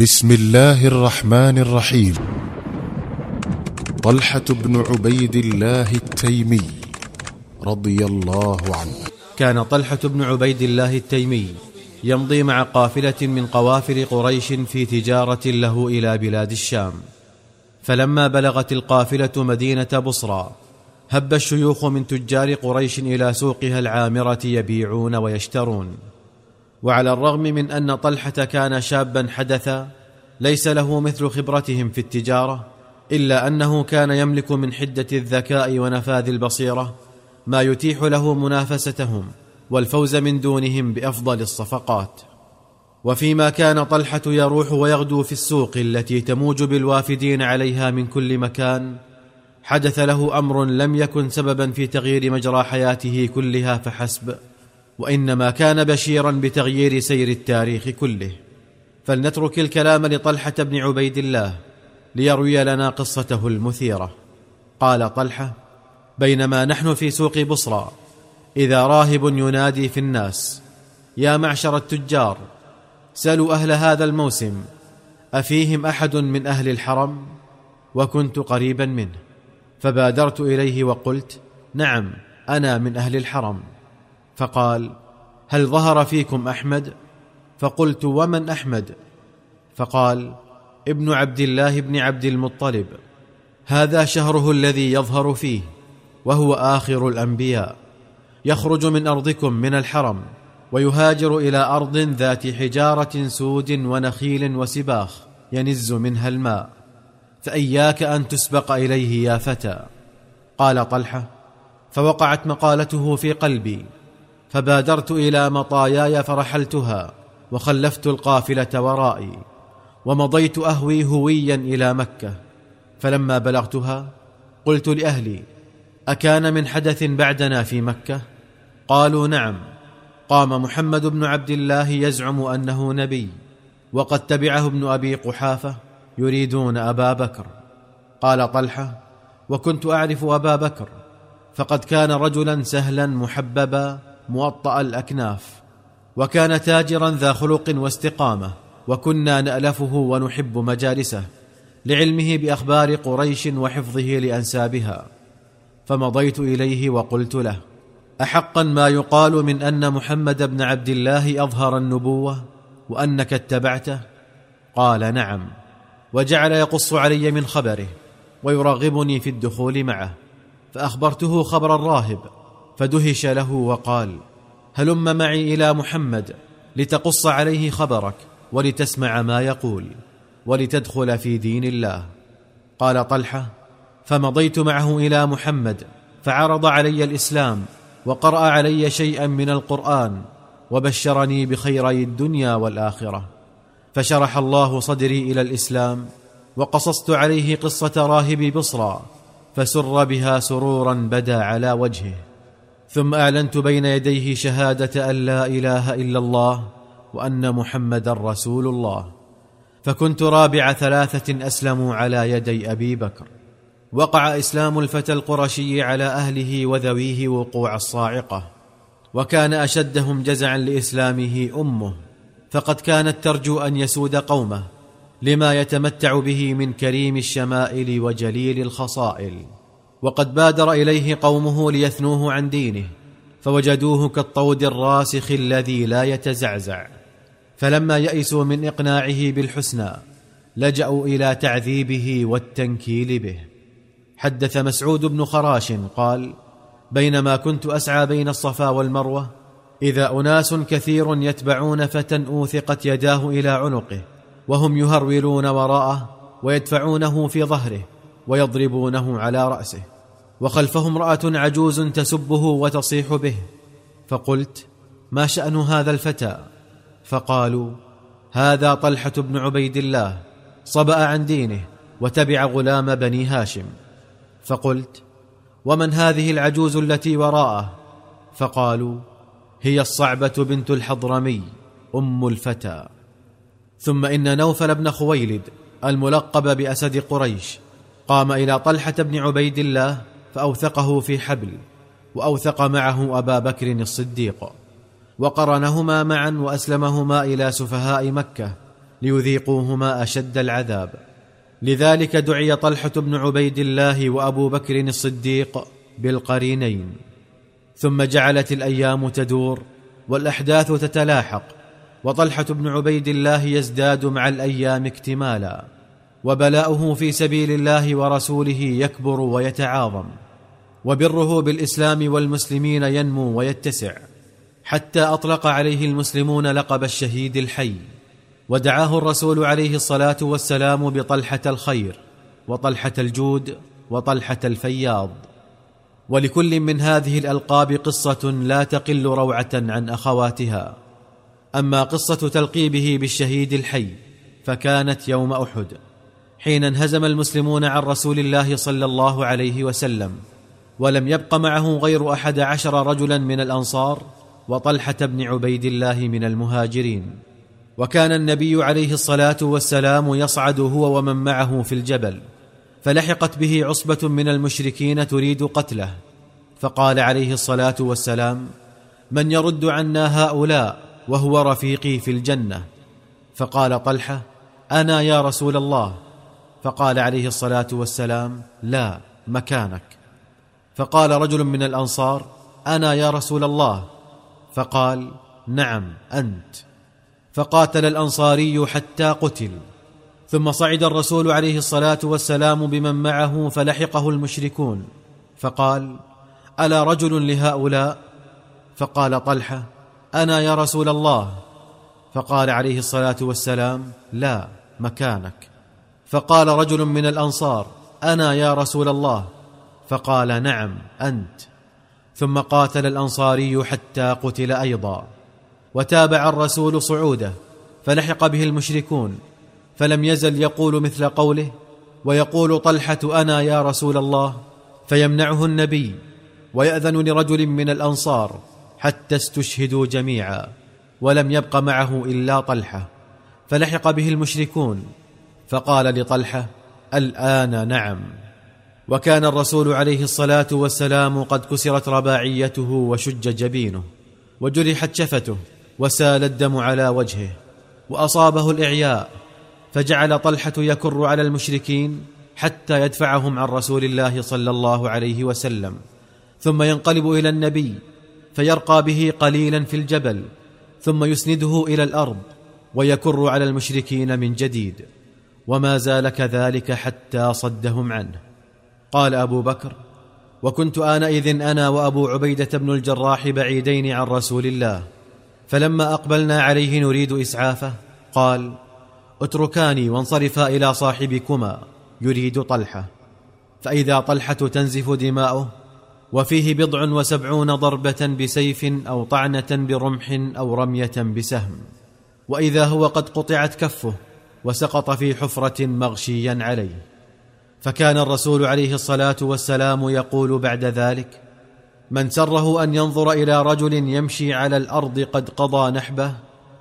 بسم الله الرحمن الرحيم. طلحة بن عبيد الله التيمي رضي الله عنه. كان طلحة بن عبيد الله التيمي يمضي مع قافلة من قوافل قريش في تجارة له إلى بلاد الشام. فلما بلغت القافلة مدينة بصرى هب الشيوخ من تجار قريش إلى سوقها العامرة يبيعون ويشترون. وعلى الرغم من أن طلحة كان شابا حدثا ليس له مثل خبرتهم في التجارة إلا أنه كان يملك من حدة الذكاء ونفاذ البصيرة ما يتيح له منافستهم والفوز من دونهم بأفضل الصفقات. وفيما كان طلحة يروح ويغدو في السوق التي تموج بالوافدين عليها من كل مكان حدث له أمر لم يكن سببا في تغيير مجرى حياته كلها فحسب. وإنما كان بشيرا بتغيير سير التاريخ كله. فلنترك الكلام لطلحة بن عبيد الله ليروي لنا قصته المثيرة. قال طلحة بينما نحن في سوق بصرى إذا راهب ينادي في الناس يا معشر التجار سلوا أهل هذا الموسم أفيهم أحد من أهل الحرم؟ وكنت قريبا منه. فبادرت إليه وقلت نعم أنا من أهل الحرم. فقال هل ظهر فيكم أحمد؟ فقلت ومن أحمد؟ فقال ابن عبد الله بن عبد المطلب هذا شهره الذي يظهر فيه وهو آخر الأنبياء يخرج من أرضكم من الحرم ويهاجر إلى أرض ذات حجارة سود ونخيل وسباخ ينز منها الماء فإياك أن تسبق إليه يا فتى. قال طلحة فوقعت مقالته في قلبي. فبادرت إلى مطاياي فرحلتها وخلفت القافلة ورائي ومضيت أهوي هويا إلى مكة. فلما بلغتها قلت لأهلي أكان من حدث بعدنا في مكة؟ قالوا نعم. قام محمد بن عبد الله يزعم أنه نبي وقد تبعه ابن أبي قحافة يريدون أبا بكر. قال طلحة وكنت أعرف أبا بكر فقد كان رجلا سهلا محببا موطأ الأكناف وكان تاجرا ذا خلق واستقامة وكنا نألفه ونحب مجالسه لعلمه بأخبار قريش وحفظه لأنسابها. فمضيت إليه وقلت له احقا ما يقال من أن محمد بن عبد الله أظهر النبوة وأنك اتبعته؟ قال نعم وجعل يقص علي من خبره ويرغبني في الدخول معه فأخبرته خبر الراهب فدهش له وقال هلم معي إلى محمد لتقص عليه خبرك ولتسمع ما يقول ولتدخل في دين الله. قال طلحة فمضيت معه إلى محمد فعرض علي الإسلام وقرأ علي شيئا من القرآن وبشرني بخيري الدنيا والآخرة. فشرح الله صدري إلى الإسلام وقصصت عليه قصة راهب بصرى فسر بها سرورا بدا على وجهه. ثم أعلنت بين يديه شهادة أن لا إله إلا الله وأن محمدا رسول الله. فكنت رابع ثلاثة أسلموا على يدي أبي بكر. وقع إسلام الفتى القرشي على أهله وذويه وقوع الصاعقة. وكان أشدهم جزعا لإسلامه أمه. فقد كانت ترجو أن يسود قومه لما يتمتع به من كريم الشمائل وجليل الخصائل. وقد بادر إليه قومه ليثنوه عن دينه فوجدوه كالطود الراسخ الذي لا يتزعزع. فلما يئسوا من إقناعه بالحسنى لجأوا إلى تعذيبه والتنكيل به. حدث مسعود بن خراش قال بينما كنت أسعى بين الصفا والمروة إذا أناس كثير يتبعون فتى أوثقت يداه إلى عنقه وهم يهرولون وراءه ويدفعونه في ظهره ويضربونه على رأسه وخلفه امرأة عجوز تسبه وتصيح به. فقلت ما شأن هذا الفتى؟ فقالوا هذا طلحة بن عبيد الله صبأ عن دينه وتبع غلام بني هاشم. فقلت ومن هذه العجوز التي وراءه؟ فقالوا هي الصعبة بنت الحضرمي أم الفتى. ثم إن نوفل بن خويلد الملقب بأسد قريش قام إلى طلحة بن عبيد الله فأوثقه في حبل وأوثق معه أبا بكر الصديق وقرنهما معا وأسلمهما إلى سفهاء مكة ليذيقوهما أشد العذاب. لذلك دعي طلحة بن عبيد الله وأبو بكر الصديق بالقرينين. ثم جعلت الأيام تدور والأحداث تتلاحق وطلحة بن عبيد الله يزداد مع الأيام اكتمالا. وبلاؤه في سبيل الله ورسوله يكبر ويتعاظم وبره بالإسلام والمسلمين ينمو ويتسع حتى أطلق عليه المسلمون لقب الشهيد الحي ودعاه الرسول عليه الصلاة والسلام بطلحة الخير وطلحة الجود وطلحة الفياض. ولكل من هذه الألقاب قصة لا تقل روعة عن أخواتها. أما قصة تلقيبه بالشهيد الحي فكانت يوم أحد. حين انهزم المسلمون عن رسول الله صلى الله عليه وسلم ولم يبق معه غير أحد عشر رجلا من الأنصار وطلحة بن عبيد الله من المهاجرين. وكان النبي عليه الصلاة والسلام يصعد هو ومن معه في الجبل فلحقت به عصبة من المشركين تريد قتله. فقال عليه الصلاة والسلام من يرد عنا هؤلاء وهو رفيقي في الجنة؟ فقال طلحة أنا يا رسول الله. فقال عليه الصلاة والسلام لا مكانك. فقال رجل من الأنصار أنا يا رسول الله. فقال نعم أنت. فقاتل الأنصاري حتى قتل. ثم صعد الرسول عليه الصلاة والسلام بمن معه فلحقه المشركون. فقال ألا رجل لهؤلاء؟ فقال طلحة أنا يا رسول الله. فقال عليه الصلاة والسلام لا مكانك. فقال رجل من الأنصار أنا يا رسول الله. فقال نعم أنت. ثم قاتل الأنصاري حتى قتل أيضا. وتابع الرسول صعوده فلحق به المشركون. فلم يزل يقول مثل قوله ويقول طلحة أنا يا رسول الله فيمنعه النبي. ويأذن لرجل من الأنصار حتى استشهدوا جميعا ولم يبق معه إلا طلحة. فلحق به المشركون. فقال لطلحة الآن نعم. وكان الرسول عليه الصلاة والسلام قد كسرت رباعيته وشج جبينه وجرحت شفته وسال الدم على وجهه وأصابه الإعياء فجعل طلحة يكر على المشركين حتى يدفعهم عن رسول الله صلى الله عليه وسلم ثم ينقلب إلى النبي فيرقى به قليلا في الجبل ثم يسنده إلى الأرض ويكر على المشركين من جديد. وما زال كذلك حتى صدهم عنه. قال أبو بكر وكنت آنئذ أنا وأبو عبيدة بن الجراح بعيدين عن رسول الله فلما أقبلنا عليه نريد إسعافه قال اتركاني وانصرفا إلى صاحبكما يريد طلحة. فإذا طلحة تنزف دماؤه وفيه بضع وسبعون ضربة بسيف أو طعنة برمح أو رمية بسهم. وإذا هو قد قطعت كفه وسقط في حفرة مغشيا عليه. فكان الرسول عليه الصلاة والسلام يقول بعد ذلك من سره أن ينظر إلى رجل يمشي على الأرض قد قضى نحبه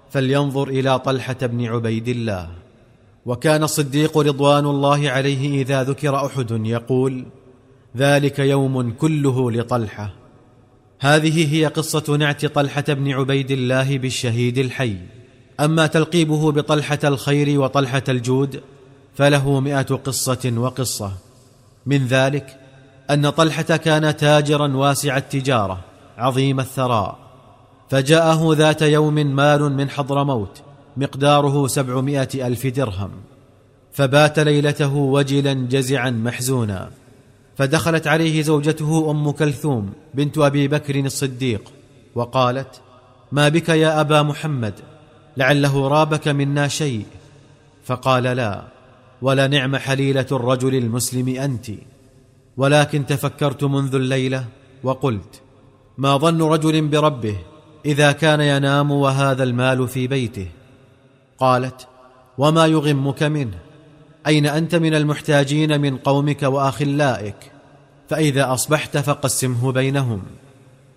فلينظر إلى طلحة بن عبيد الله. وكان الصديق رضوان الله عليه إذا ذكر أحد يقول ذلك يوم كله لطلحة. هذه هي قصة نعت طلحة بن عبيد الله بالشهيد الحي. أما تلقيبه بطلحة الخير وطلحة الجود فله مئة قصة وقصة. من ذلك أن طلحة كان تاجرا واسع التجارة عظيم الثراء. فجاءه ذات يوم مال من حضرموت مقداره سبعمائة ألف درهم. فبات ليلته وجلا جزعا محزونا. فدخلت عليه زوجته أم كلثوم بنت أبي بكر الصديق وقالت ما بك يا أبا محمد؟ لعله رابك منا شيء. فقال لا ولا نعم حليلة الرجل المسلم أنت. ولكن تفكرت منذ الليلة وقلت ما ظن رجل بربه إذا كان ينام وهذا المال في بيته؟ قالت وما يغمك منه؟ أين أنت من المحتاجين من قومك وأخلائك؟ فإذا أصبحت فقسمه بينهم.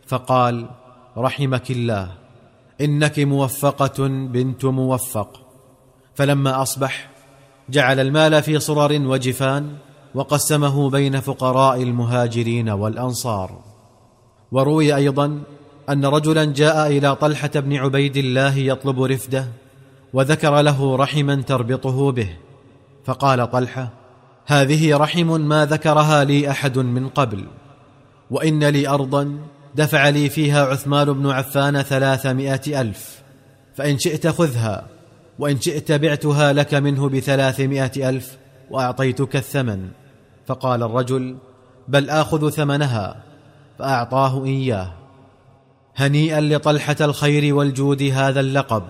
فقال رحمك الله. إنك موفقة بنت موفق. فلما أصبح جعل المال في صرر وجفان وقسمه بين فقراء المهاجرين والأنصار. وروي أيضا أن رجلا جاء إلى طلحة بن عبيد الله يطلب رفده وذكر له رحما تربطه به. فقال طلحة هذه رحم ما ذكرها لي أحد من قبل وإن لي ارضا دفع لي فيها عثمان بن عفان ثلاثمائة ألف فإن شئت خذها وإن شئت بعتها لك منه بثلاثمائة ألف وأعطيتك الثمن. فقال الرجل بل آخذ ثمنها فأعطاه إياه. هنيئا لطلحة الخير والجود هذا اللقب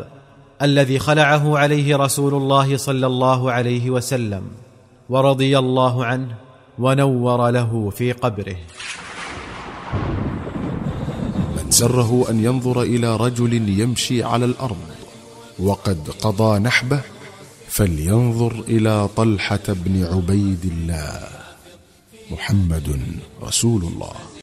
الذي خلعه عليه رسول الله صلى الله عليه وسلم ورضي الله عنه ونور له في قبره. سره أن ينظر إلى رجل يمشي على الأرض وقد قضى نحبه فلينظر إلى طلحة بن عبيد الله. محمد رسول الله.